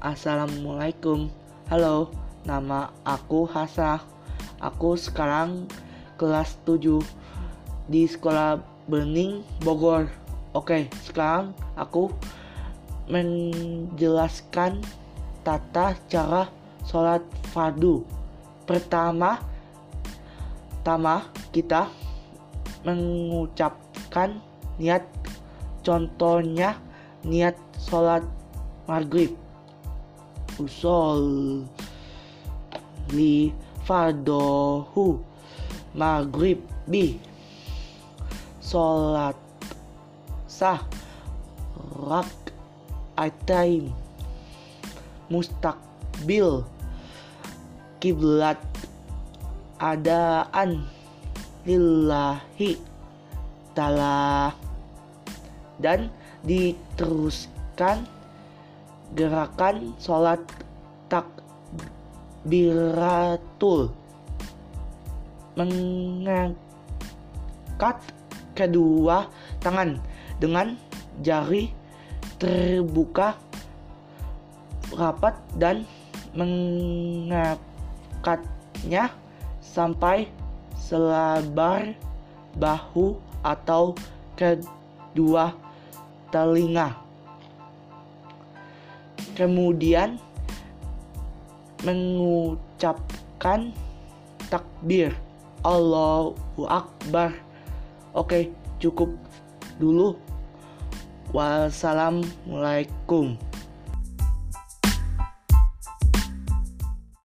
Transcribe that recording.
Assalamualaikum. Halo, nama aku Hasa. Aku sekarang kelas 7 di Sekolah Bening Bogor. Oke, sekarang aku menjelaskan tata cara sholat fardu. Pertama, tama kita mengucapkan niat contohnya niat sholat maghrib usul li fardohu maghrib bi. Sholat sah rak atain mustakbil kiblat adaan lillahi ta'ala. Dan diteruskan gerakan sholat takbiratul mengangkat kedua tangan dengan jari terbuka rapat dan mengangkatnya sampai selebar bahu atau kedua telinga. Kemudian mengucapkan takbir Allahu Akbar. Oke, cukup dulu. Wassalamualaikum.